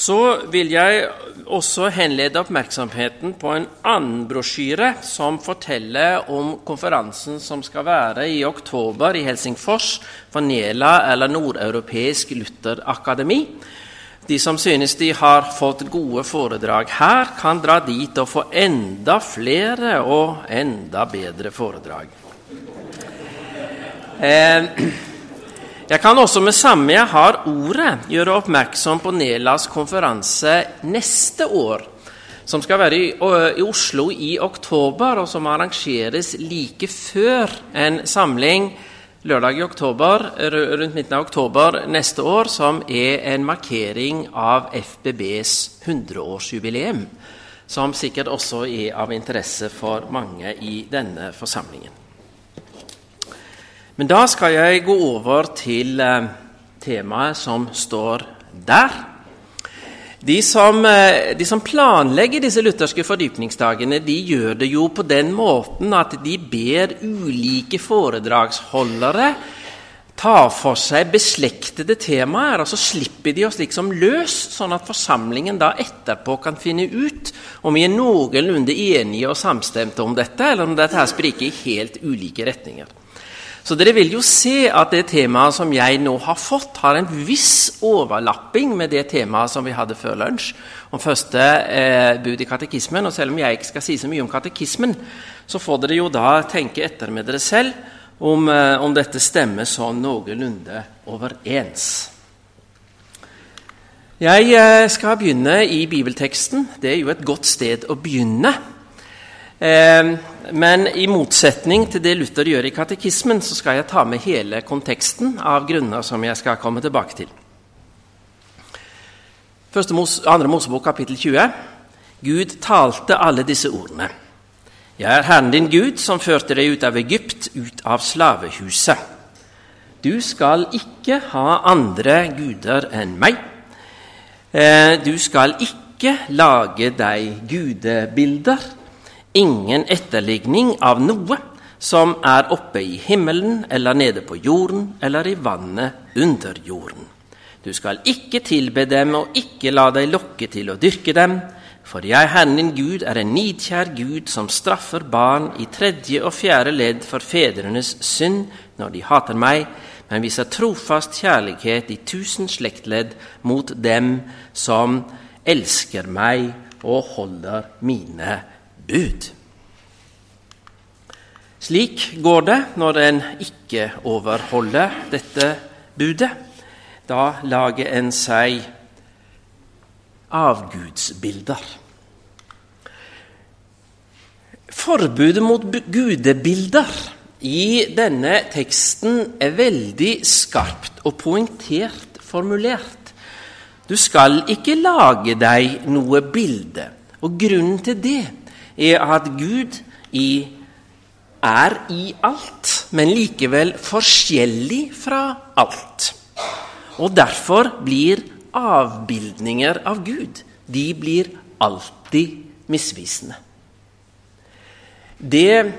så vil jeg også henlede oppmerksomheten på en annen brosjyre som forteller om konferansen som skal være i oktober i Helsingfors for NELA, eller Nordeuropeisk Lutherakademi. De som synes de har fått gode foredrag her, kan dra dit og få enda flere og enda bedre foredrag. Eh, jeg kan også med samme jeg har ordet, gjøre oppmerksom på Nelas konferanse neste år, som skal være i, Oslo i oktober, og som arrangeres like før en samling lørdag i oktober, rundt midten av oktober neste år, som er en markering av FBBs 100-årsjubileum, som sikkert også er av interesse for mange i denne forsamlingen. Men da skal jeg gå over til eh, temaet som står der. De som, eh, de som, planlegger disse lutherske fordypningsdagene, de gjør det jo på den måten at de ber ulike foredragsholdere ta for seg beslektede temaer, og så slipper de oss liksom løs, sånn at forsamlingen da etterpå kan finne ut om vi er noenlunde enige og samstemte om dette, eller om dette her spriker i helt ulike retninger. Så dere vil jo se at det temaet som jeg nå har fått, har en viss overlapping med det temaet som vi hadde før lunsj, om første eh, bud i katekismen. Og selv om jeg ikke skal si så mye om katekismen, så får dere jo da tenke etter med dere selv om, eh, om dette stemmer sånn noenlunde overens. Jeg eh, skal begynne i bibelteksten. Det er jo et godt sted å begynne. Eh, men i motsetning til det Luther gjør i katekismen, så skal jeg ta med hele konteksten av grunner som jeg skal komme tilbake til. Første Mos, andre Mosebok, kapittel 20. Gud talte alle disse ordene. Jeg er Herren din Gud, som førte deg ut av Egypt, ut av slavehuset. Du skal ikke ha andre guder enn meg. Eh, du skal ikke lage deg gudebilder ingen etterligning av noe som er oppe i himmelen eller nede på jorden eller i vannet under jorden. Du skal ikke tilbe dem og ikke la deg lokke til å dyrke dem, for jeg, Herren din Gud, er en nidkjær Gud som straffer barn i tredje og fjerde ledd for fedrenes synd når de hater meg, men viser trofast kjærlighet i tusen slektledd mot dem som elsker meg og holder mine bud. Slik går det når en ikke overholder dette budet. Da lager en seg avgudsbilder. Forbudet mot gudebilder i denne teksten er veldig skarpt og poengtert formulert. Du skal ikke lage deg noe bilde. Og Grunnen til det er at Gud er i alt, men likevel forskjellig fra alt. Og derfor blir avbildninger av Gud de blir alltid misvisende. Det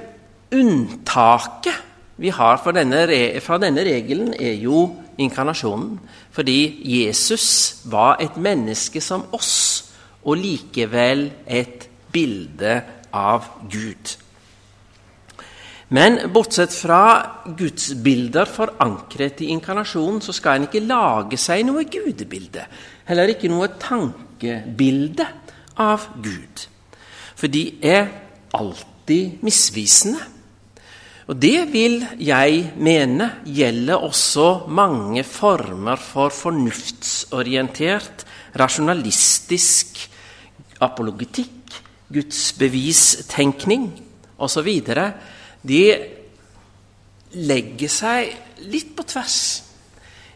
unntaket vi har fra denne, fra denne regelen, er jo inkarnasjonen. Fordi Jesus var et menneske som oss, og likevel et bilde av Gud. Men bortsett fra gudsbilder forankret i inkarnasjonen, så skal en ikke lage seg noe gudebilde. Heller ikke noe tankebilde av Gud. For de er alltid misvisende. Og det vil jeg mene gjelder også mange former for fornuftsorientert, rasjonalistisk apologetikk, gudsbevistenkning osv. De legger seg litt på tvers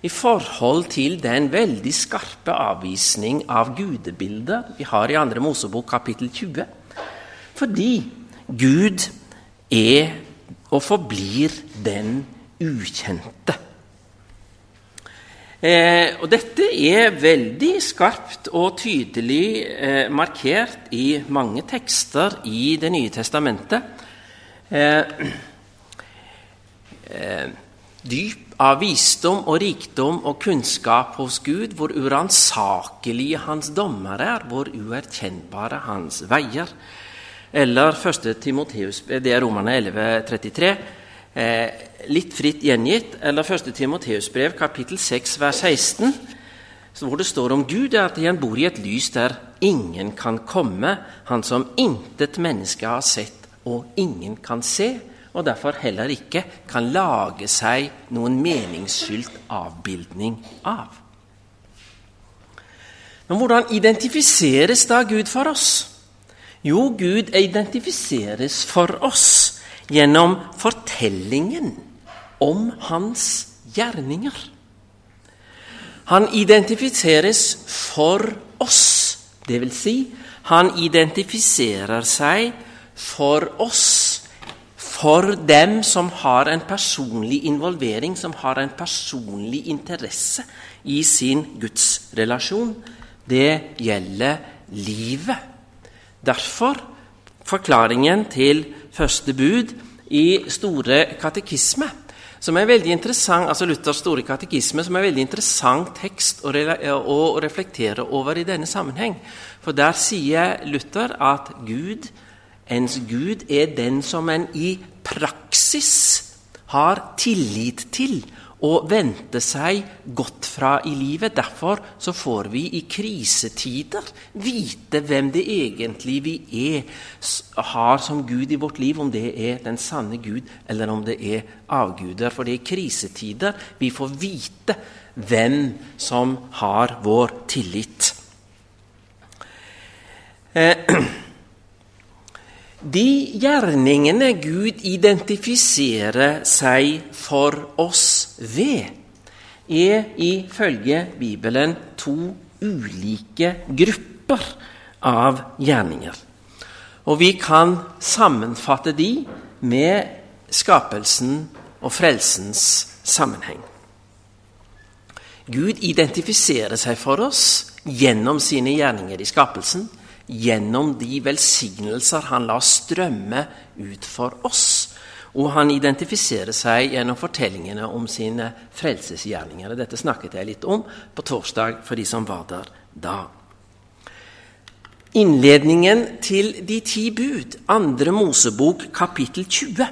i forhold til den veldig skarpe avvisning av gudebildet vi har i 2. Mosebok kapittel 20. Fordi Gud er og forblir den ukjente. Eh, og dette er veldig skarpt og tydelig eh, markert i mange tekster i Det nye testamentet. Eh, eh, dyp av visdom og rikdom og kunnskap hos Gud, hvor uransakelige hans dommer er, hvor uerkjennbare hans veier. Eller 1. Timoteus, det er Romerne 11, 33, eh, litt fritt gjengitt. Eller 1. Timoteus brev, kapittel 6, vers 16, hvor det står om Gud, er at han bor i et lys der ingen kan komme, han som intet menneske har sett og ingen kan se og derfor heller ikke kan lage seg noen meningsfylt avbildning av. Men hvordan identifiseres da Gud for oss? Jo, Gud identifiseres for oss gjennom fortellingen om hans gjerninger. Han identifiseres for oss, dvs. Si, han identifiserer seg for oss for dem som har en personlig involvering, som har en personlig interesse i sin gudsrelasjon. Det gjelder livet. Derfor forklaringen til første bud i Store katekisme, som er veldig interessant, altså Luthers store katekisme, som er en veldig interessant tekst å, å reflektere over i denne sammenheng. For der sier Luther at Gud Ens Gud er den som en i praksis har tillit til og vente seg godt fra i livet. Derfor så får vi i krisetider vite hvem det egentlig vi er, har som Gud i vårt liv, om det er den sanne Gud, eller om det er avguder. For det er i krisetider vi får vite hvem som har vår tillit. Eh, de gjerningene Gud identifiserer seg for oss ved, er ifølge Bibelen to ulike grupper av gjerninger. Og vi kan sammenfatte de med skapelsen og frelsens sammenheng. Gud identifiserer seg for oss gjennom sine gjerninger i skapelsen gjennom de velsignelser han lar strømme ut for oss. Og han identifiserer seg gjennom fortellingene om sine frelsesgjerninger. Dette snakket jeg litt om på torsdag for de som var der da. Innledningen til De ti bud, andre Mosebok kapittel 20,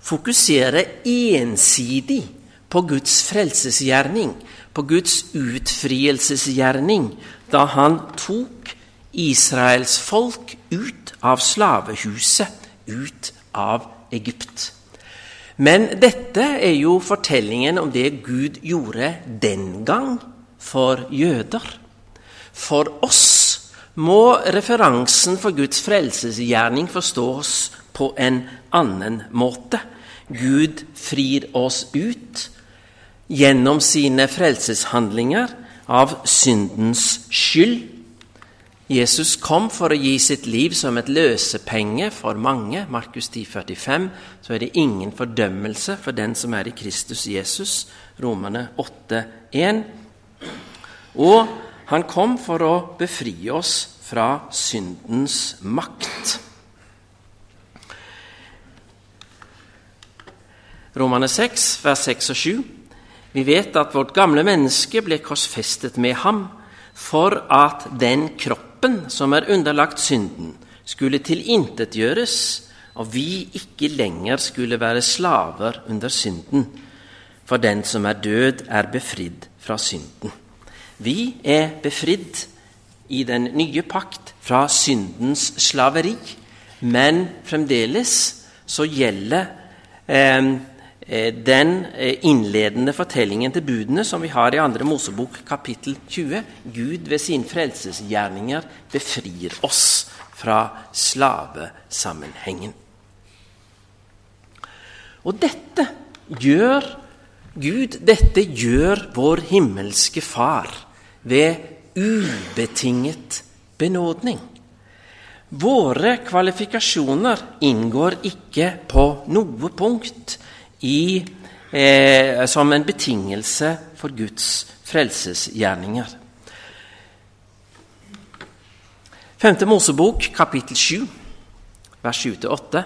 fokuserer ensidig på Guds frelsesgjerning, på Guds utfrielsesgjerning, da han tok Israels folk ut av slavehuset, ut av Egypt. Men dette er jo fortellingen om det Gud gjorde den gang for jøder. For oss må referansen for Guds frelsesgjerning forstås på en annen måte. Gud frir oss ut gjennom sine frelseshandlinger av syndens skyld Jesus kom for å gi sitt liv som et løsepenge for mange. Markus 10, 45, Så er det ingen fordømmelse for den som er i Kristus Jesus. Romerne 8, 1. Og han kom for å befri oss fra syndens makt. Romerne 6, vers 6 og 7. Vi vet at vårt gamle menneske ble korsfestet med ham for at den kroppen kroppen som er underlagt synden, skulle tilintetgjøres, og vi ikke lenger skulle være slaver under synden. For den som er død, er befridd fra synden. Vi er befridd i den nye pakt fra syndens slaveri, men fremdeles så gjelder eh, den eh, innledende fortellingen til budene som vi har i 2. Mosebok kapittel 20. Gud ved sine frelsesgjerninger befrir oss fra slavesammenhengen. Og dette gjør Gud, dette gjør vår himmelske Far ved ubetinget benådning. Våre kvalifikasjoner inngår ikke på noe punkt i, eh, som en betingelse for Guds frelsesgjerninger. 5. Mosebok, kapittel 7, vers 7-8.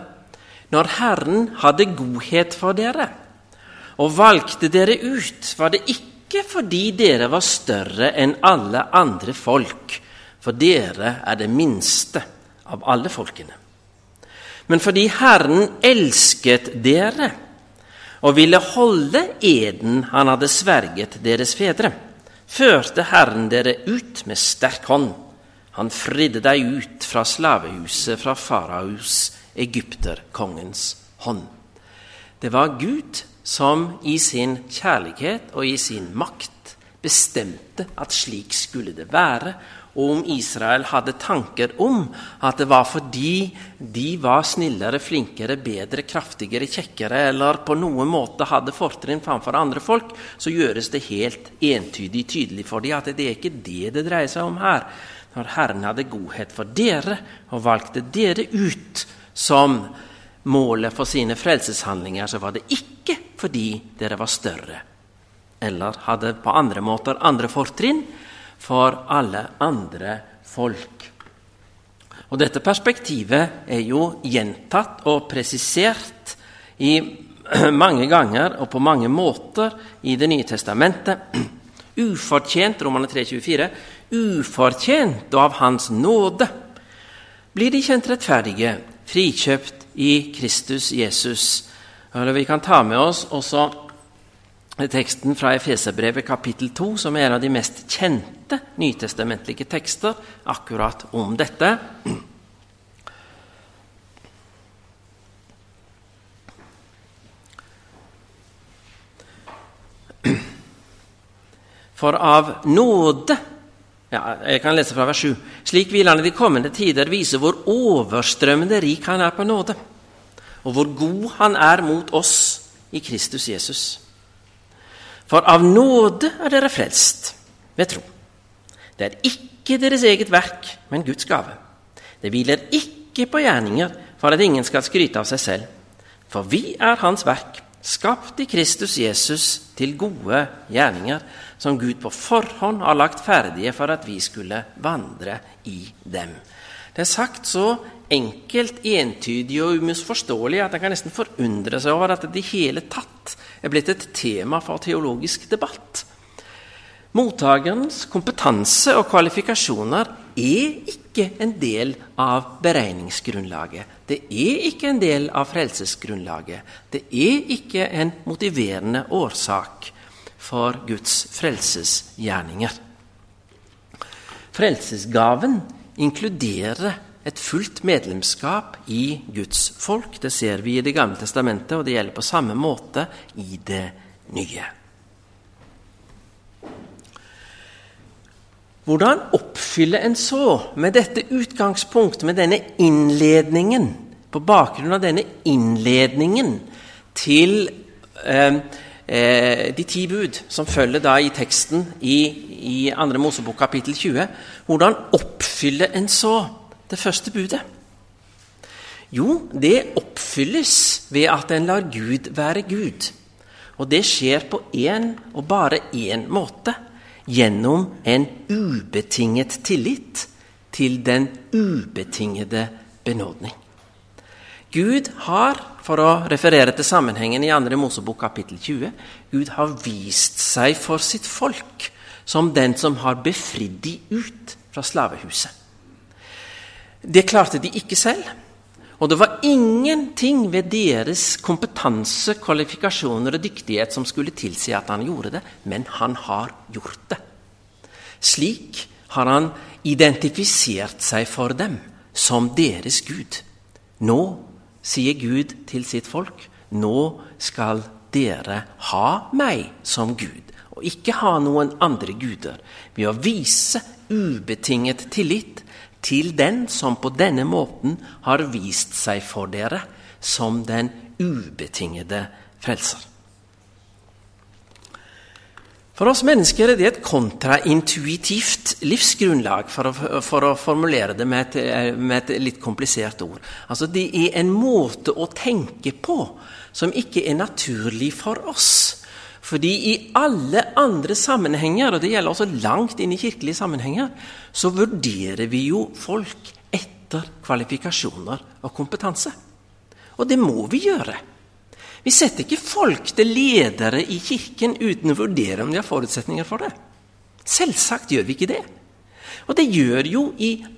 Når Herren hadde godhet for dere og valgte dere ut, var det ikke fordi dere var større enn alle andre folk, for dere er det minste av alle folkene. Men fordi Herren elsket dere og ville holde eden han hadde sverget deres fedre, førte Herren dere ut med sterk hånd. Han fridde deg ut fra slavehuset, fra faraos, egypterkongens hånd. Det var Gud som i sin kjærlighet og i sin makt bestemte at slik skulle det være, og om Israel hadde tanker om at det var fordi de var snillere, flinkere, bedre, kraftigere, kjekkere eller på noen måte hadde fortrinn framfor andre folk, så gjøres det helt entydig tydelig for dem at det er ikke det det dreier seg om her. Når Herren hadde godhet for dere og valgte dere ut som målet for sine frelseshandlinger, så var det ikke fordi dere var større eller hadde på andre måter andre fortrinn for alle andre folk. Og Dette perspektivet er jo gjentatt og presisert i mange ganger og på mange måter i Det nye testamentet. Ufortjent, Romane 3,24, ufortjent og av Hans nåde blir de kjent rettferdige, frikjøpt i Kristus Jesus. Eller vi kan ta med oss også teksten fra Efeserbrevet kapittel 2, som er en av de mest kjente nytestamentlige tekster akkurat om dette. For av nåde ja, Jeg kan lese fra vers 7. Slik vil han i de kommende tider vise hvor overstrømmende rik han er på nåde, og hvor god han er mot oss i Kristus Jesus. For av nåde er dere frelst ved tro. Det er ikke deres eget verk, men Guds gave. Det hviler ikke på gjerninger for at ingen skal skryte av seg selv. For vi er Hans verk, skapt i Kristus Jesus til gode gjerninger, som Gud på forhånd har lagt ferdige for at vi skulle vandre i dem. Det er sagt så enkelt, entydig og umisforståelig at en kan nesten forundre seg over at det i hele tatt er blitt et tema for teologisk debatt. Mottakerens kompetanse og kvalifikasjoner er ikke en del av beregningsgrunnlaget. Det er ikke en del av frelsesgrunnlaget. Det er ikke en motiverende årsak for Guds frelsesgjerninger. Frelsesgaven inkluderer et fullt medlemskap i Guds folk. Det ser vi i Det gamle testamentet, og det gjelder på samme måte i det nye. Hvordan oppfylle en så, med dette utgangspunkt, med denne innledningen, på bakgrunn av denne innledningen til eh, eh, de ti bud, som følger da i teksten i, i 2. Mosebok kapittel 20 Hvordan oppfylle en så det første budet? Jo, det oppfylles ved at en lar Gud være Gud. Og det skjer på én og bare én måte. Gjennom en ubetinget tillit til den ubetingede benådning. Gud har, for å referere til sammenhengen i 2. Mosebok kapittel 20, Gud har vist seg for sitt folk som den som har befridd de ut fra slavehuset. Det klarte de ikke selv. Og det var ingenting ved deres kompetanse, kvalifikasjoner og dyktighet som skulle tilsi at han gjorde det, men han har gjort det. Slik har han identifisert seg for dem som deres Gud. Nå, sier Gud til sitt folk, nå skal dere ha meg som Gud, og ikke ha noen andre guder, ved å vise ubetinget tillit til den som på denne måten har vist seg for dere som den ubetingede frelser. For oss mennesker er det et kontraintuitivt livsgrunnlag, for å, for å formulere det med et, med et, litt komplisert ord. Altså, Det er en måte å tenke på som ikke er naturlig for oss. Fordi i alle andre sammenhenger, og det gjelder også langt inn i kirkelige sammenhenger, så vurderer vi jo folk etter kvalifikasjoner og kompetanse. Og det må vi gjøre. Vi setter ikke folk til ledere i Kirken uten å vurdere om de har forutsetninger for det. Selvsagt gjør vi ikke det. Og det gjør,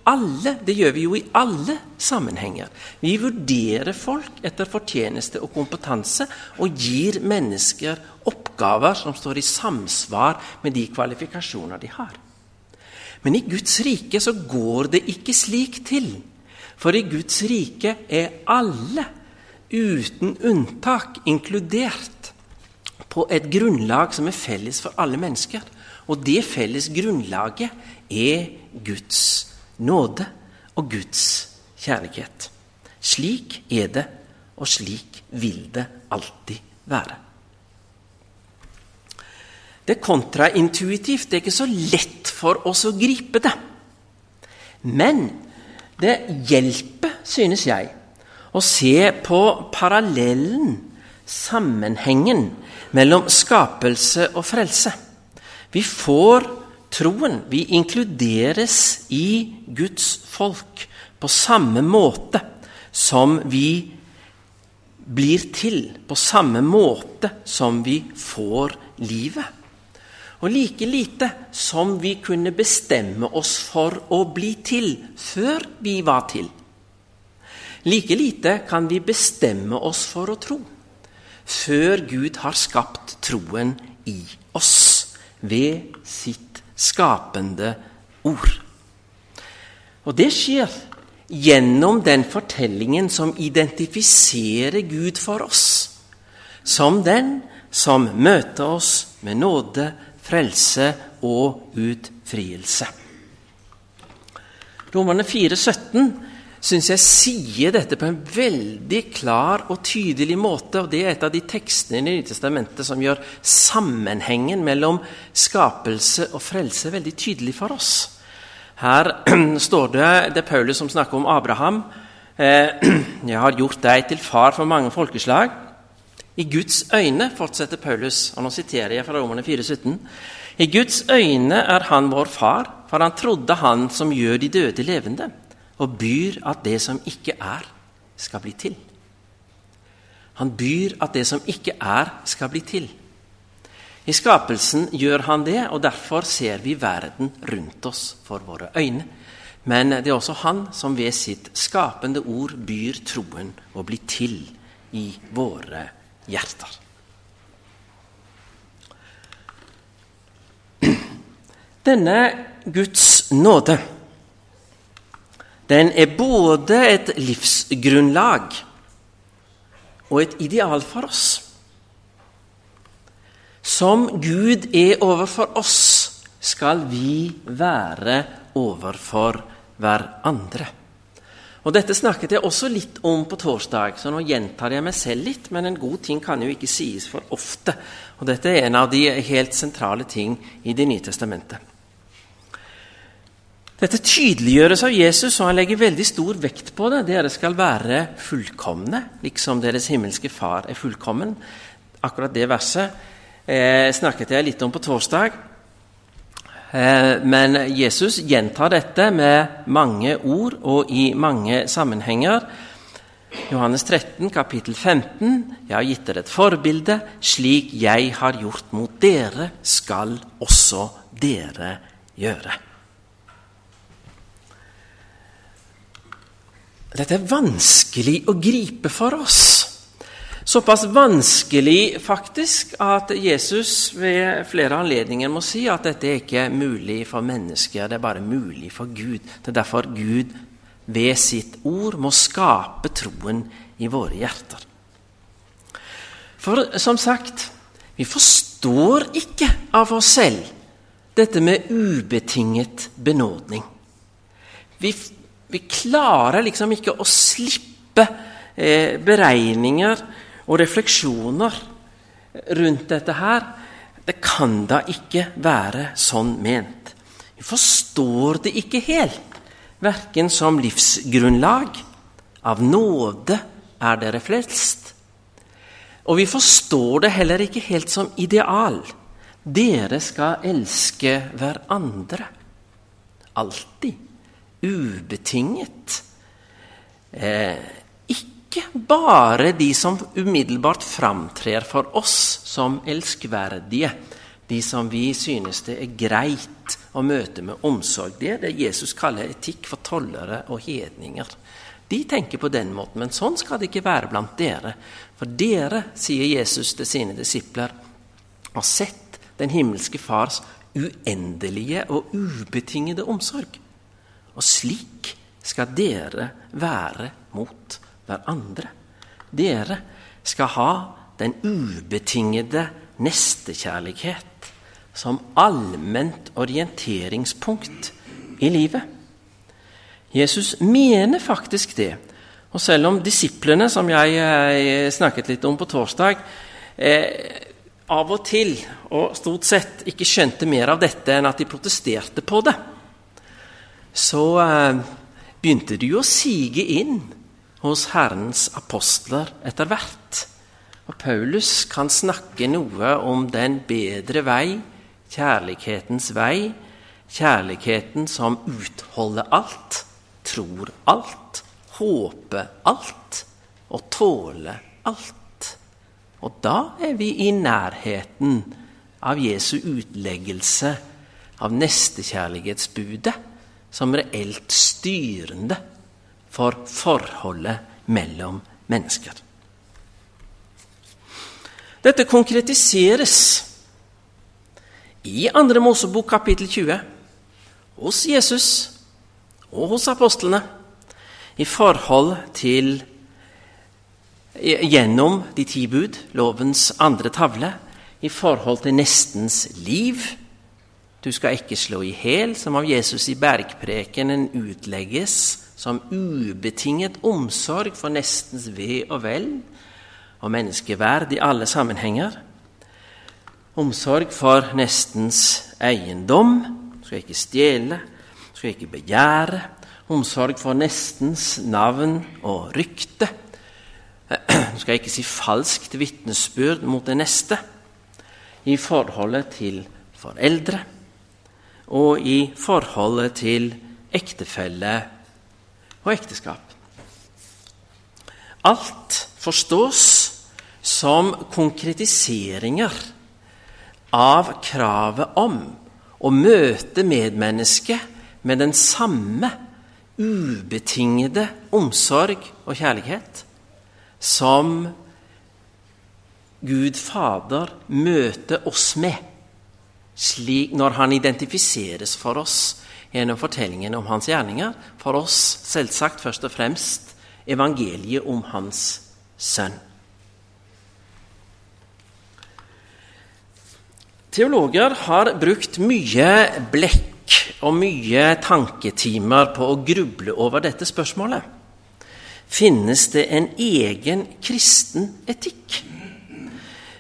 alle, det gjør vi jo i alle sammenhenger. Vi vurderer folk etter fortjeneste og kompetanse og gir mennesker oppgaver som står i samsvar med de kvalifikasjoner de har. Men i Guds rike så går det ikke slik til. For i Guds rike er alle, uten unntak, inkludert på et grunnlag som er felles for alle mennesker. Og det felles grunnlaget er Guds nåde og Guds kjærlighet. Slik er det, og slik vil det alltid være. Det er kontraintuitivt. Det er ikke så lett for oss å gripe det. Men det hjelper, synes jeg, å se på parallellen, sammenhengen, mellom skapelse og frelse. Vi får troen. Vi inkluderes i Guds folk på samme måte som vi blir til, på samme måte som vi får livet. Og like lite som vi kunne bestemme oss for å bli til før vi var til. Like lite kan vi bestemme oss for å tro før Gud har skapt troen i oss ved sitt skapende ord. Og det skjer gjennom den fortellingen som identifiserer Gud for oss som den som møter oss med nåde, frelse og utfrielse. Romerne 4, 17 syns jeg sier dette på en veldig klar og tydelig måte. og Det er et av de tekstene i Nytestamentet som gjør sammenhengen mellom skapelse og frelse veldig tydelig for oss. Her står det det er Paulus som snakker om Abraham. Eh, jeg har gjort deg til far for mange folkeslag. I Guds øyne, fortsetter Paulus, og nå siterer jeg fra Romerne 4, 17, I Guds øyne er han vår far, for han trodde han som gjør de døde levende og byr at det som ikke er, skal bli til. Han byr at det som ikke er, skal bli til. I skapelsen gjør han det, og derfor ser vi verden rundt oss for våre øyne. Men det er også han som ved sitt skapende ord byr troen å bli til i våre hjerter. Denne Guds nåde den er både et livsgrunnlag og et ideal for oss. Som Gud er overfor oss, skal vi være overfor hverandre. Og Dette snakket jeg også litt om på torsdag, så nå gjentar jeg meg selv litt. Men en god ting kan jo ikke sies for ofte. Og Dette er en av de helt sentrale ting i Det nye testamentet. Dette tydeliggjøres av Jesus, og han legger veldig stor vekt på det. Dere skal være fullkomne, liksom deres himmelske Far er fullkommen. Akkurat det verset eh, snakket jeg litt om på torsdag. Eh, men Jesus gjentar dette med mange ord og i mange sammenhenger. Johannes 13, kapittel 15.: Jeg har gitt dere et forbilde. Slik jeg har gjort mot dere, skal også dere gjøre. Dette er vanskelig å gripe for oss. Såpass vanskelig faktisk at Jesus ved flere anledninger må si at dette er ikke mulig for mennesker, det er bare mulig for Gud. Det er derfor Gud ved sitt ord må skape troen i våre hjerter. For som sagt, vi forstår ikke av oss selv dette med ubetinget benådning. Vi vi klarer liksom ikke å slippe eh, beregninger og refleksjoner rundt dette her. Det kan da ikke være sånn ment. Vi forstår det ikke helt, verken som livsgrunnlag. Av nåde er dere flest. Og vi forstår det heller ikke helt som ideal. Dere skal elske hverandre. Alltid ubetinget. Eh, ikke bare de som umiddelbart framtrer for oss som elskverdige, de som vi synes det er greit å møte med omsorg. Det er det Jesus kaller etikk for tollere og hedninger. De tenker på den måten, men sånn skal det ikke være blant dere. For dere, sier Jesus til sine disipler, har sett den himmelske Fars uendelige og ubetingede omsorg. Og slik skal dere være mot hverandre. Dere skal ha den ubetingede nestekjærlighet som allment orienteringspunkt i livet. Jesus mener faktisk det. Og selv om disiplene, som jeg eh, snakket litt om på torsdag, eh, av og til, og stort sett, ikke skjønte mer av dette enn at de protesterte på det, så begynte begynte jo å sige inn hos Herrens apostler etter hvert. Og Paulus kan snakke noe om den bedre vei kjærlighetens vei, kjærligheten som utholder alt, tror alt, håper alt og tåler alt. Og da er vi i nærheten av Jesu utleggelse av nestekjærlighetsbudet som reelt styrende for forholdet mellom mennesker. Dette konkretiseres i Andre Mosebok kapittel 20 hos Jesus og hos apostlene i forhold til Gjennom de ti bud, lovens andre tavle, i forhold til nestens liv. Du skal ikke slå i hjel, som av Jesus i bergprekenen utlegges som ubetinget omsorg for nestens ve og vel og menneskeverd i alle sammenhenger omsorg for nestens eiendom. Skal ikke stjele, skal ikke begjære. Omsorg for nestens navn og rykte. Du skal ikke si falskt vitnesbyrd mot det neste i forholdet til foreldre og i forholdet til ektefelle og ekteskap. Alt forstås som konkretiseringer av kravet om å møte medmennesket med den samme ubetingede omsorg og kjærlighet som Gud Fader møter oss med slik når han identifiseres for oss gjennom fortellingen om hans gjerninger. For oss selvsagt først og fremst evangeliet om hans sønn. Teologer har brukt mye blekk og mye tanketimer på å gruble over dette spørsmålet. Finnes det en egen kristen etikk?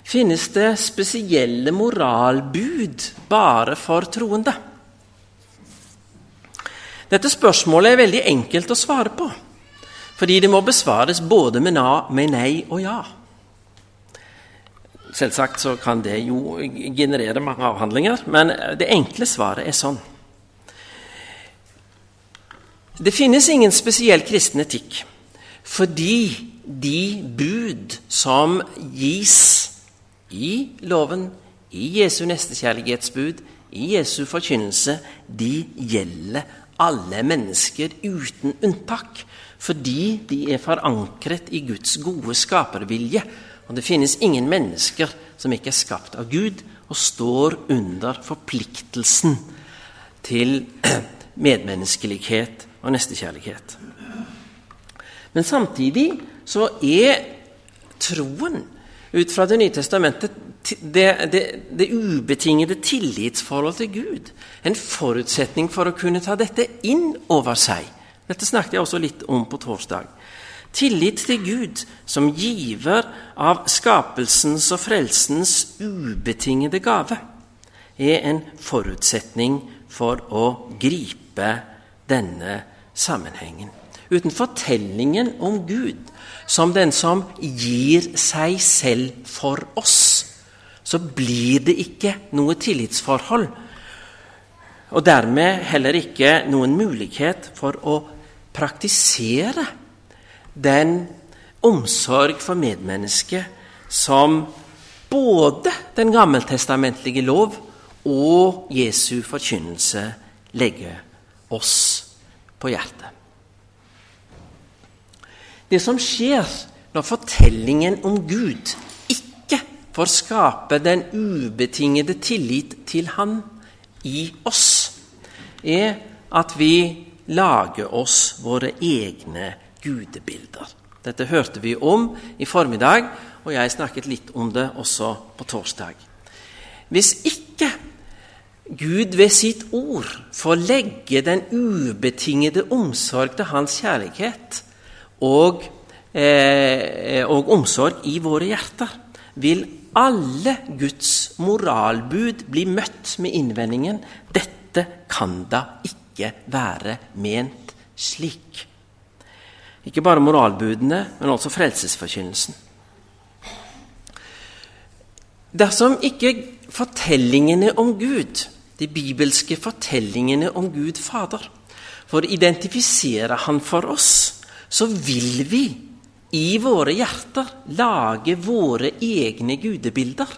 Finnes det spesielle moralbud bare for troende? Dette spørsmålet er veldig enkelt å svare på, fordi det må besvares både med, nei og ja. Selvsagt så kan det jo generere mange avhandlinger, men det enkle svaret er sånn. Det finnes ingen spesiell kristen etikk fordi de bud som gis i loven, i Jesu nestekjærlighetsbud, i Jesu forkynnelse, de gjelder alle mennesker uten unntak. Fordi de er forankret i Guds gode skapervilje og det finnes ingen mennesker som ikke er skapt av Gud og står under forpliktelsen til medmenneskelighet og nestekjærlighet. Men samtidig så er troen ut fra Det nye testamentet det, det, det ubetingede tillitsforhold til Gud en forutsetning for å kunne ta dette inn over seg. Dette snakket jeg også litt om på torsdag. Tillit til Gud som giver av skapelsens og frelsens ubetingede gave, er en forutsetning for å gripe denne sammenhengen. Uten fortellingen om Gud som den som gir seg selv for oss, så blir det ikke noe tillitsforhold. Og dermed heller ikke noen mulighet for å praktisere den omsorg for medmennesket som både den gammeltestamentlige lov og Jesu forkynnelse legger oss på hjertet. Det som skjer når fortellingen om Gud ikke får skape den ubetingede tillit til Han i oss, er at vi lager oss våre egne gudebilder. Dette hørte vi om i formiddag, og jeg snakket litt om det også på torsdag. Hvis ikke Gud ved sitt ord får legge den ubetingede omsorg til hans kjærlighet og, eh, og omsorg i våre hjerter, vil alle Guds moralbud bli møtt med innvendingen 'Dette kan da ikke være ment slik'. Ikke bare moralbudene, men også frelsesforkynnelsen. Dersom ikke fortellingene om Gud, de bibelske fortellingene om Gud Fader, får identifisere Han for oss, så vil vi i våre hjerter lage våre egne gudebilder.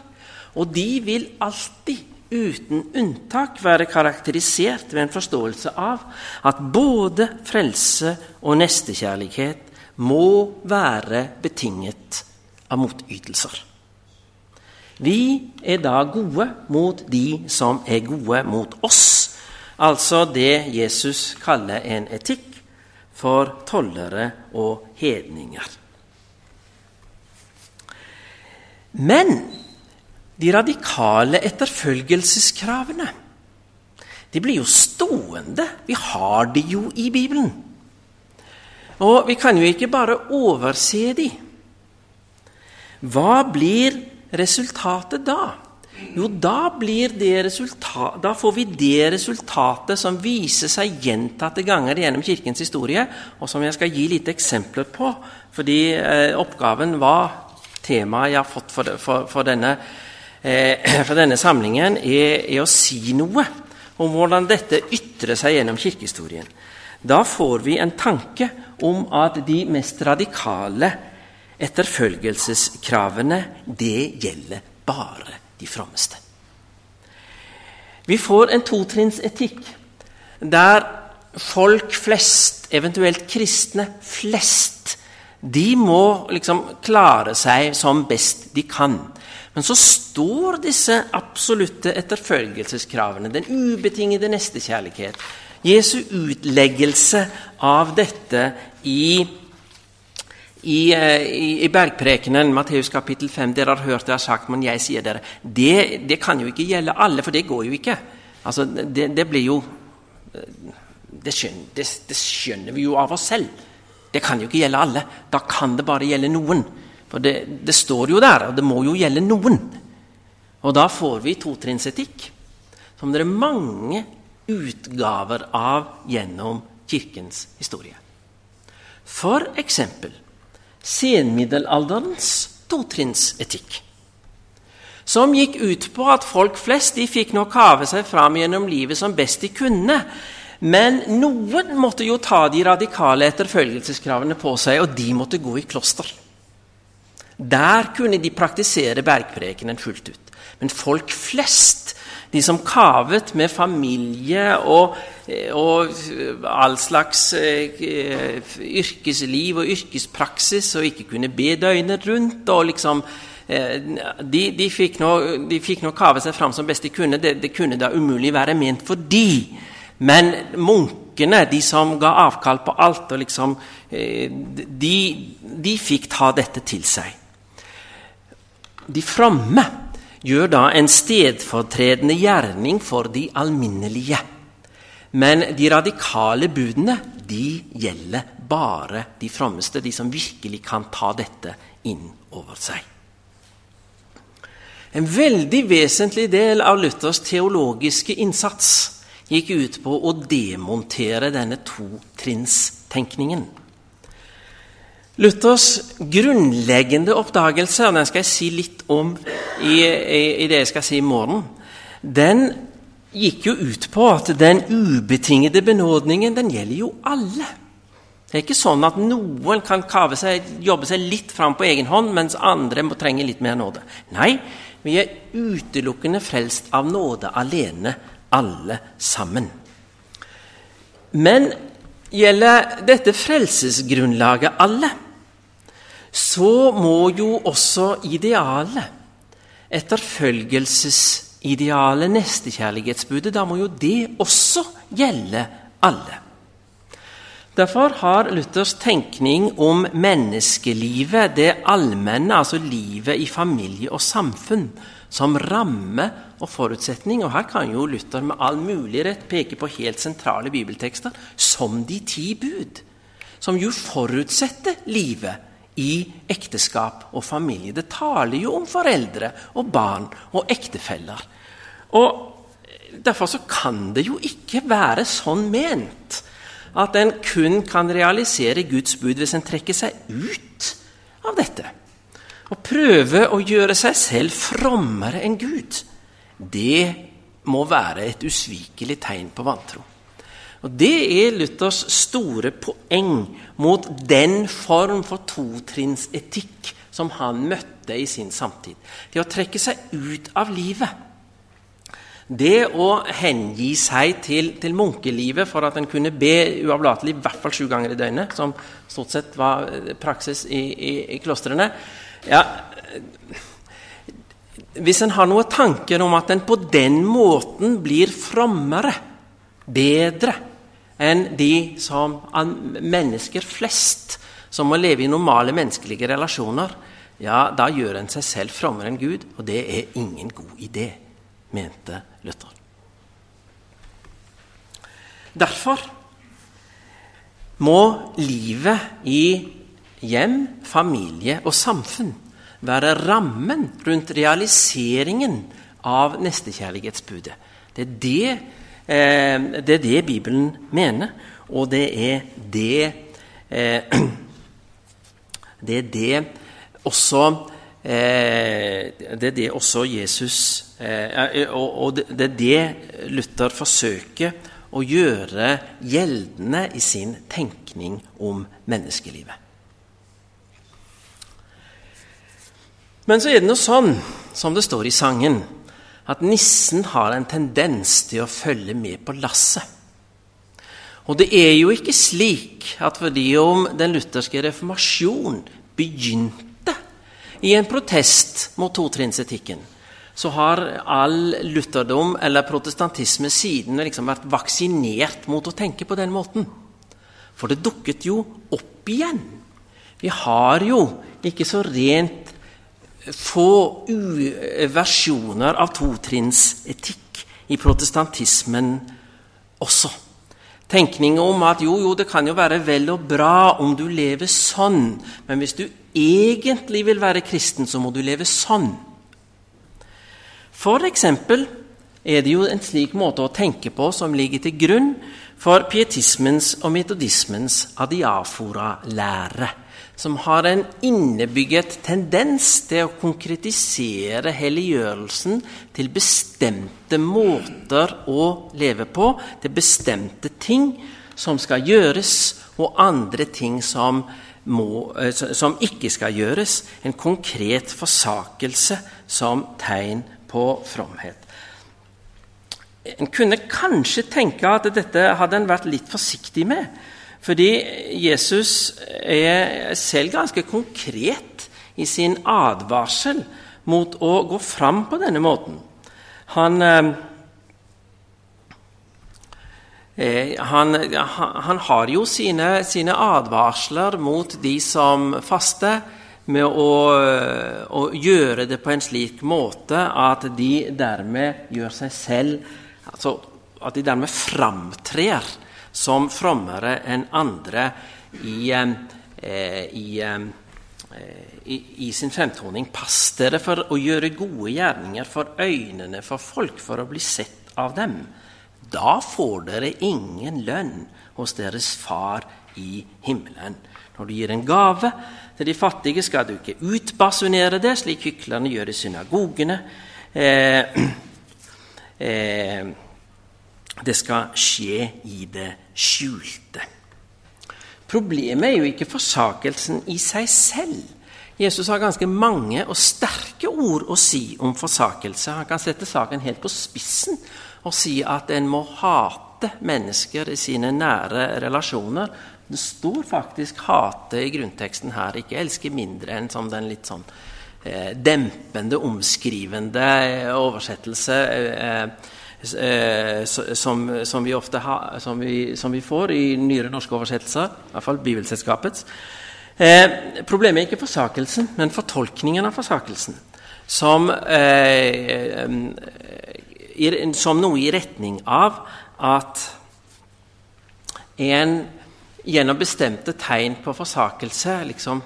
Og de vil alltid, uten unntak, være karakterisert ved en forståelse av at både frelse og nestekjærlighet må være betinget av motytelser. Vi er da gode mot de som er gode mot oss, altså det Jesus kaller en etikk for tollere og hedninger. Men de radikale etterfølgelseskravene de blir jo stående. Vi har de jo i Bibelen. Og vi kan jo ikke bare overse de. Hva blir resultatet da? Jo, da, da, får vi det resultatet som viser seg gjentatte ganger gjennom Kirkens historie, og som jeg skal gi litt eksempler på, fordi eh, oppgaven var temaet jeg har fått for, for, for, denne, eh, for denne, samlingen, er, er, å si noe om hvordan dette ytrer seg gjennom kirkehistorien. Da får vi en tanke om at de mest radikale etterfølgelseskravene, det gjelder bare de frommeste. Vi får en totrinnsetikk der folk flest, eventuelt kristne flest, de må liksom klare seg som best de kan. Men så står disse absolutte etterfølgelseskravene, den ubetingede nestekjærlighet, Jesu utleggelse av dette i i, eh, i, i Bergprekenen, Matteus kapittel 5, dere har hørt det jeg har sagt, men jeg sier dere det, det, kan jo ikke gjelde alle, for det går jo ikke. Altså, det, det blir jo det skjønner, det, det skjønner, vi jo av oss selv. Det kan jo ikke gjelde alle. Da kan det bare gjelde noen. For det, det står jo der, og det må jo gjelde noen. Og da får vi totrinnsetikk, som det er mange utgaver av gjennom Kirkens historie. For eksempel senmiddelalderens totrinnsetikk. Som gikk ut på at folk flest de fikk nå kave seg fram gjennom livet som best de kunne. Men noen måtte jo ta de radikale etterfølgelseskravene på seg, og de måtte gå i kloster. Der kunne de praktisere bergprekenen fullt ut. Men folk flest de som kavet med familie og, og all slags eh, yrkesliv og yrkespraksis og ikke kunne be døgnet rundt. og liksom eh, de, de, fikk nå, de kave seg fram som best de kunne. Det, det, kunne da umulig være ment for de. Men munkene, de som ga avkall på alt, og liksom, eh, de, de fikk ta dette til seg. De fromme gjør da en stedfortredende gjerning for de alminnelige. Men de radikale budene de gjelder bare de frommeste, de som virkelig kan ta dette inn over seg. En veldig vesentlig del av Luthers teologiske innsats gikk ut på å demontere denne totrinnstenkningen. Luthers grunnleggende oppdagelse, og den skal jeg si litt om i, i, i, det jeg skal si i morgen, den gikk jo ut på at den ubetingede benådningen den gjelder jo alle. Det er ikke sånn at noen kan seg, jobbe seg litt fram på egen hånd, mens andre må trenge litt mer nåde. Nei, vi er utelukkende frelst av nåde alene, alle sammen. Men gjelder dette frelsesgrunnlaget alle, så må jo også idealet, etterfølgelsesidealet, nestekjærlighetsbudet, da må jo det også gjelde alle. Derfor har Luthers tenkning om menneskelivet, det allmenne, altså livet i familie og samfunn, som ramme og forutsetning. Og her kan jo Luther med all mulig rett peke på helt sentrale bibeltekster, som de ti bud, som jo forutsetter livet i ekteskap og familie. Det taler jo om foreldre og barn og ektefeller. Og Derfor så kan det jo ikke være sånn ment at en kun kan realisere Guds bud hvis en trekker seg ut av dette. Å prøve å gjøre seg selv frommere enn Gud. Det må være et usvikelig tegn på vantro. Og Det er Luthers store poeng mot den form for totrinnsetikk som han møtte i sin samtid. Det å trekke seg ut av livet det å hengi seg til, til, munkelivet for at en kunne be uavlatelig i hvert fall sju ganger i døgnet, som stort sett var praksis i, i, i klostrene ja, Hvis en har noen tanker om at en på den måten blir frommere, bedre, enn de som mennesker flest som må leve i normale menneskelige relasjoner, ja, da gjør en seg selv frommere enn Gud, og det er ingen god idé mente Luther. Derfor må livet i hjem, familie og samfunn være rammen rundt realiseringen av nestekjærlighetsbudet. Det er det, eh, det er det, Bibelen mener, og det er det eh, Det er det også eh, Det er det også Jesus Eh, og det er det Luther forsøker å gjøre gjeldende i sin tenkning om menneskelivet. Men så er det noe sånn, som det står i sangen, at nissen har en tendens til å følge med på lasset. Og det er jo ikke slik at fordi om den lutherske reformasjon begynte i en protest mot totrinnsetikken, så har all lutherdom eller protestantisme siden liksom vært vaksinert mot å tenke på den måten. For det dukket jo opp igjen. Vi har jo ikke så rent få versjoner av totrinnsetikk i protestantismen også. Tenkning om at jo, jo, det kan jo være vel og bra om du lever sånn, men hvis du egentlig vil være kristen, så må du leve sånn. For eksempel er det jo en slik måte å tenke på som ligger til grunn for pietismens og metodismens adiafora-lære, som har en innebygget tendens til å konkretisere helliggjørelsen til bestemte måter å leve på, til bestemte ting som skal gjøres, og andre ting som, må, eh, som ikke skal gjøres. En konkret forsakelse som tegn på fromhet. En kunne kanskje tenke at dette hadde en vært litt forsiktig med. Fordi Jesus er selv ganske konkret i sin advarsel mot å gå fram på denne måten. Han, eh, eh han, han har jo sine, sine, advarsler mot de som faster med å, å, gjøre det på en slik måte at de dermed gjør seg selv altså At de dermed framtrer som frommere enn andre i, eh, i, eh, i, i sin fremtoning. Pass dere for å gjøre gode gjerninger for øynene for folk, for å bli sett av dem. Da får dere ingen lønn hos deres far i himmelen. Når du gir en gave til de fattige, skal du ikke utbasunere det, slik hyklerne gjør i synagogene. Eh, eh, det skal skje i det skjulte. Problemet er jo ikke forsakelsen i seg selv. Jesus har ganske mange og sterke ord å si om forsakelse. Han kan sette saken helt på spissen og si at en må hate mennesker i sine nære relasjoner. Det står faktisk 'hate' i grunnteksten her, ikke 'elske mindre' enn som den litt sånn eh, dempende, omskrivende oversettelse. Eh, Eh, som, som, vi ofte ha, som, vi, som, vi får i nyere norske oversettelser, i hvert fall Bibelselskapets. Eh, problemet er ikke forsakelsen, men fortolkningen av forsakelsen. Som, eh, som noe i retning av at en gjennom bestemte tegn på forsakelse liksom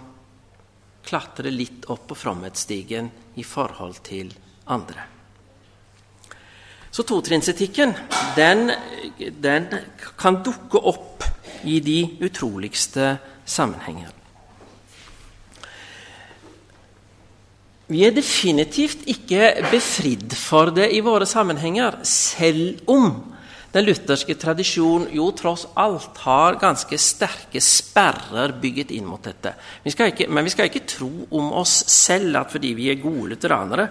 klatrer litt opp på fromhetsstigen i forhold til andre. Så totrinsetikken den, den kan dukke opp i de utroligste sammenhenger. Vi er definitivt ikke befridd for det i våre sammenhenger, selv om den lutherske tradisjonen jo tross alt har ganske sterke sperrer bygget inn mot dette. Vi ikke, men vi skal ikke tro om oss selv at fordi vi er gode lutheranere,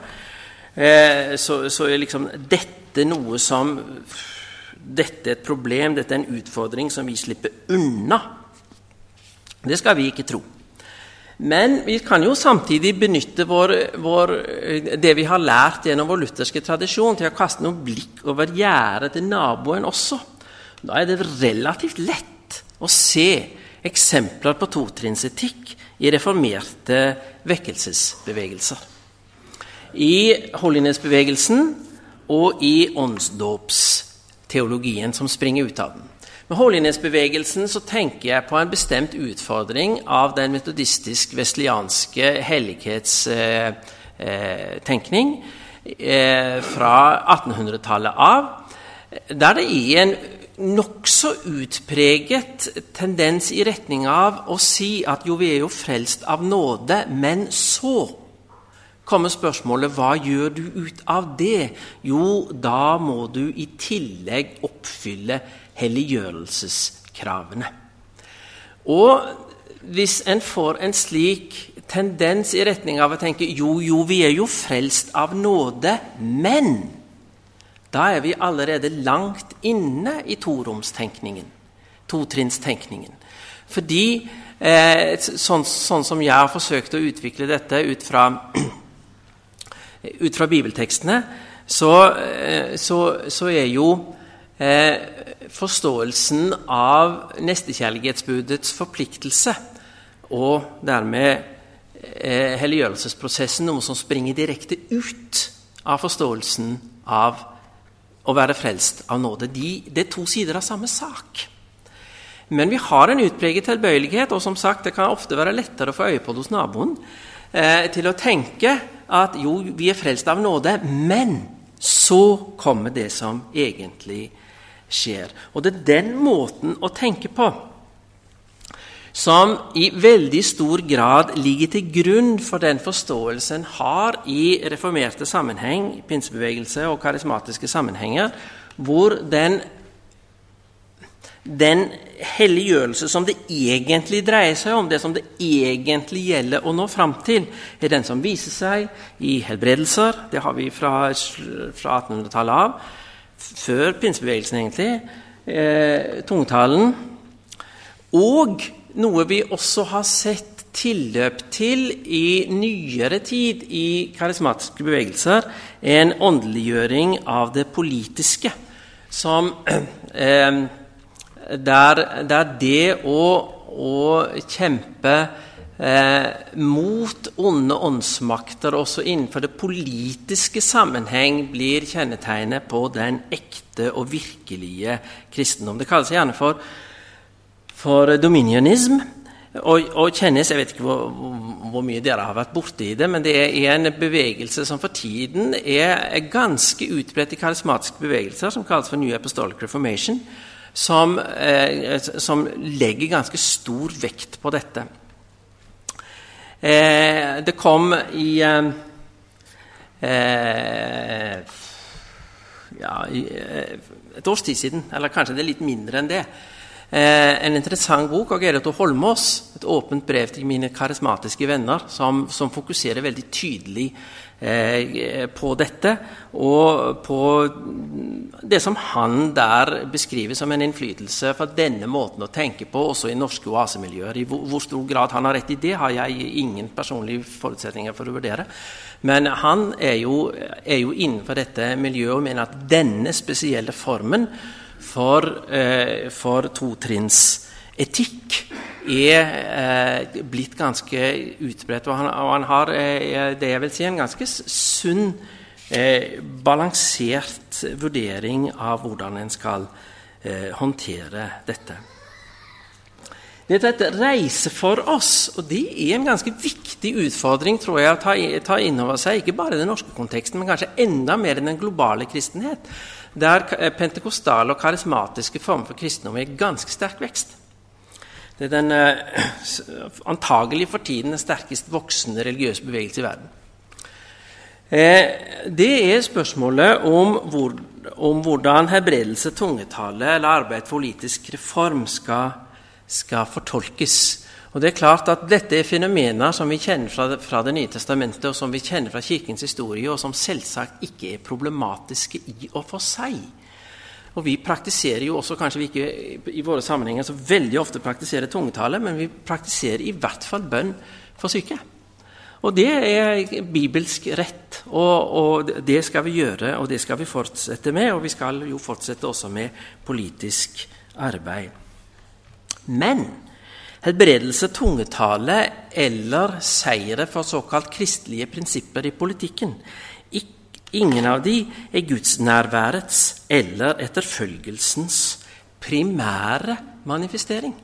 eh, så, så, er liksom dette noe som Dette er et problem, dette er en utfordring som vi slipper unna. Det skal vi ikke tro. Men vi kan jo samtidig benytte vår, vår, det vi har lært gjennom vår lutherske tradisjon, til å kaste noen blikk over gjerdet til naboen også. Da er det relativt lett å se eksempler på totrinnsetikk i reformerte vekkelsesbevegelser. I Holiness-bevegelsen og i åndsdåpsteologien som springer ut av den. Med Holiness-bevegelsen så tenker jeg på en bestemt utfordring av den metodistisk-vestlianske hellighetstenkning eh, fra 1800-tallet av, der det er en nokså utpreget tendens i retning av å si at jo, vi er jo frelst av nåde, men så kommer spørsmålet hva gjør du ut av det? Jo, da må du i tillegg oppfylle helliggjørelseskravene. Og hvis en får en slik tendens i retning av å tenke jo, jo, vi er jo frelst av nåde, men da er vi allerede langt inne i toromstenkningen, totrinnstenkningen. Fordi, eh, sånn, sånn, som jeg har forsøkt å utvikle dette ut fra, ut fra bibeltekstene, så, eh, så, så er jo eh, forståelsen av nestekjærlighetsbudets forpliktelse og dermed eh, helliggjørelsesprosessen noe som springer direkte ut av forståelsen av å være frelst av nåde. De, det er to sider av samme sak. Men vi har en utpreget tilbøyelighet, og som sagt, det kan ofte være lettere å få øye på det hos naboen, eh, til å tenke at jo, vi er frelst av nåde, men så kommer det som egentlig skjer. Og det er den måten å tenke på som i veldig stor grad ligger til grunn for den forståelsen en har i reformerte sammenheng, pinsebevegelse og karismatiske sammenhenger, hvor den, den helliggjørelse som det egentlig dreier seg om, det som det egentlig gjelder å nå fram til, er den som viser seg i helbredelser. Det har vi fra, fra 1800-tallet av før pinsebevegelsen, egentlig, eh, tungtalen. Og noe vi også har sett tilløp til i nyere tid i karismatiske bevegelser, er en åndeliggjøring av det politiske. Som, eh, der, der, det å, å kjempe eh, mot onde åndsmakter også innenfor det politiske sammenheng blir kjennetegnet på den ekte og virkelige kristendom. Det kalles gjerne for, for dominionism. Og, og, kjennes, Jeg vet ikke hvor, hvor, mye dere har vært borti det, men det er en bevegelse som for tiden er, ganske utbredt i karismatiske bevegelser, som kalles for New Apostolic Reformation, som, eh, som legger ganske stor vekt på dette. Eh, det kom i eh, eh ja, eh, et års tid siden, eller kanskje det er litt mindre enn det, Eh, en interessant bok av Gerhard Holmås, 'Et åpent brev til mine karismatiske venner', som, som fokuserer veldig tydelig på dette, og på det som han der beskriver som en innflytelse fra denne måten å tenke på, også i norske oasemiljøer. I hvor, stor grad han har rett i det, har jeg ingen personlige forutsetninger for å vurdere. Men han er jo, er jo innenfor dette miljøet og mener at denne spesielle formen for, eh, for totrinns-etikk er eh, blitt ganske utbredt. Og han, og han har eh, det jeg vil si, en ganske sunn, eh, balansert vurdering av hvordan en skal eh, håndtere dette. Det er et reise for oss, og det er en ganske viktig utfordring tror jeg, å ta, ta inn over seg. Ikke bare i den norske konteksten, men kanskje enda mer i den globale kristenhet der pentekostale og karismatiske former for kristendom er i ganske sterk vekst. Det er den eh, antagelig for tiden den sterkest voksende religiøse bevegelse i verden. Eh, det er spørsmålet om, hvor, om hvordan helbredelse, tungetale eller arbeid for politisk reform skal, skal fortolkes. Og det er klart at Dette er fenomener som vi kjenner fra fra det, nye testamentet, og som vi kjenner fra Kirkens historie, og som selvsagt ikke er problematiske i og for seg. Og Vi praktiserer jo også, kanskje vi ikke i våre sammenhenger så veldig ofte praktiserer tungetale, men vi praktiserer i hvert fall bønn for syke. Og det er bibelsk rett, og, og, det skal vi gjøre, og det skal vi fortsette med. Og vi skal jo fortsette også med politisk arbeid. Men helbredelse, tungetale eller seire for såkalt kristelige prinsipper i politikken. Ingen av de er gudsnærværets eller etterfølgelsens primære manifestering.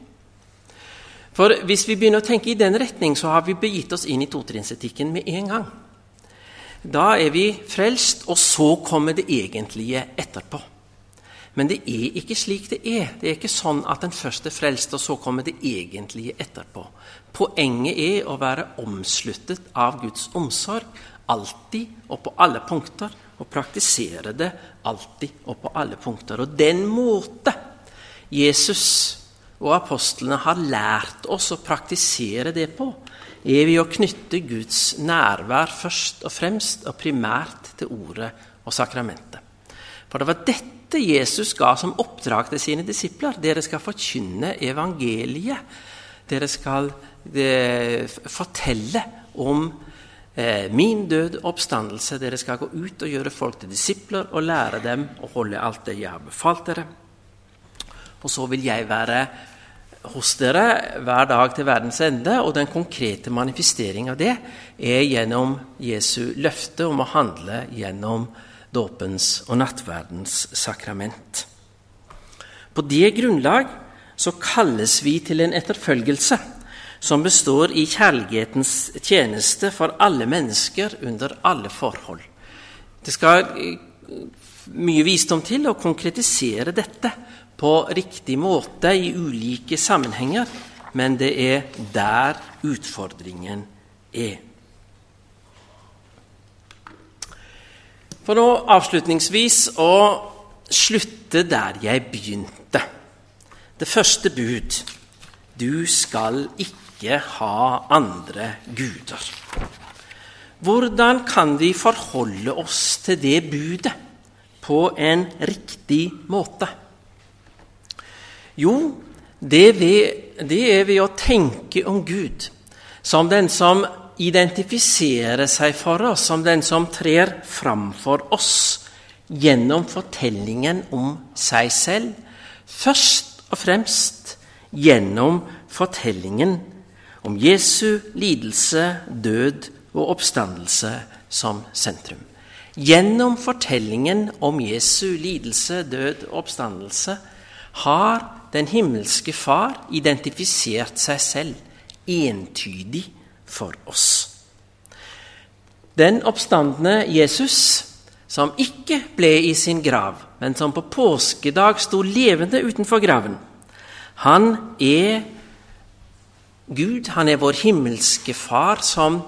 For Hvis vi begynner å tenke i den retning, så har vi begitt oss inn i totrinnsetikken med en gang. Da er vi frelst, og så kommer det egentlige etterpå. Men det er ikke slik det er. Det er ikke sånn at en først er frelst, og så kommer det egentlige etterpå. Poenget er å være omsluttet av Guds omsorg alltid og på alle punkter, og praktisere det alltid og på alle punkter. Og den måte Jesus og apostlene har lært oss å praktisere det på, er ved å knytte Guds nærvær først og fremst og primært til ordet og sakramentet. For det var dette Jesus ga som oppdrag til sine disipler. Dere skal forkynne evangeliet. Dere skal de, fortelle om eh, min død oppstandelse. Dere skal gå ut og gjøre folk til disipler og lære dem å holde alt det jeg har befalt dere. Og så vil jeg være hos dere hver dag til verdens ende, og den konkrete manifestering av det er gjennom Jesu løfte om å handle gjennom dåpens og nattverdens sakrament. På det grunnlag så kalles vi til en etterfølgelse som består i kjærlighetens tjeneste for alle mennesker under alle forhold. Det skal eh, mye visdom til å konkretisere dette på riktig måte i ulike sammenhenger, men det er der utfordringen er. For nå avslutningsvis å slutte der jeg begynte. Det første bud du skal ikke ha andre guder. Hvordan kan vi forholde oss til det budet på en riktig måte? Jo, det, er ved å tenke om Gud som den som identifiserer seg for oss som den som trer framfor oss gjennom fortellingen om seg selv, først og fremst gjennom fortellingen om Jesu lidelse, død og oppstandelse som sentrum. Gjennom fortellingen om Jesu lidelse, død og oppstandelse har den himmelske Far identifisert seg selv entydig for oss. Den oppstandende Jesus, som ikke ble i sin grav, men som på påskedag sto levende utenfor graven, han er Gud, han er vår himmelske Far, som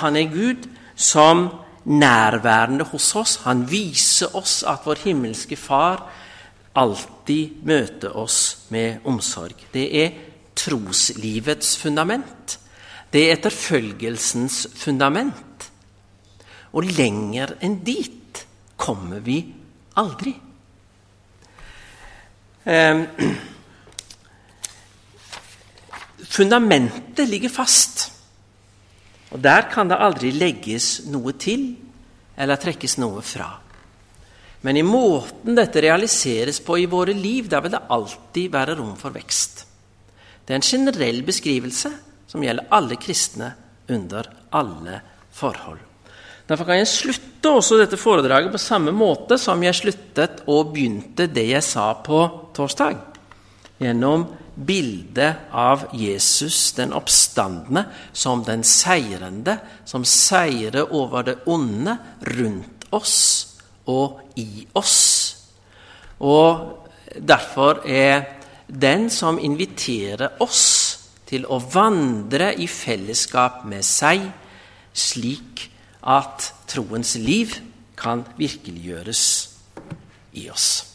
Han er Gud som nærværende hos oss. Han viser oss at vår himmelske Far alltid møter oss med omsorg. Det er troslivets fundament. Det er etterfølgelsens fundament. Og lenger enn dit kommer vi aldri. Eh, fundamentet ligger fast. Og der kan det aldri legges noe til eller trekkes noe fra. Men i måten dette realiseres på i våre liv, der vil det alltid være rom for vekst. Det er en generell beskrivelse som gjelder alle kristne under alle forhold. Derfor kan jeg slutte også dette foredraget på samme måte som jeg sluttet og begynte det jeg sa på torsdag. Gjennom bildet av Jesus, den oppstandende, som den seirende, som seirer over det onde rundt oss og i oss. Og derfor er den som inviterer oss til å vandre i fellesskap med seg, slik at troens liv kan virkeliggjøres i oss.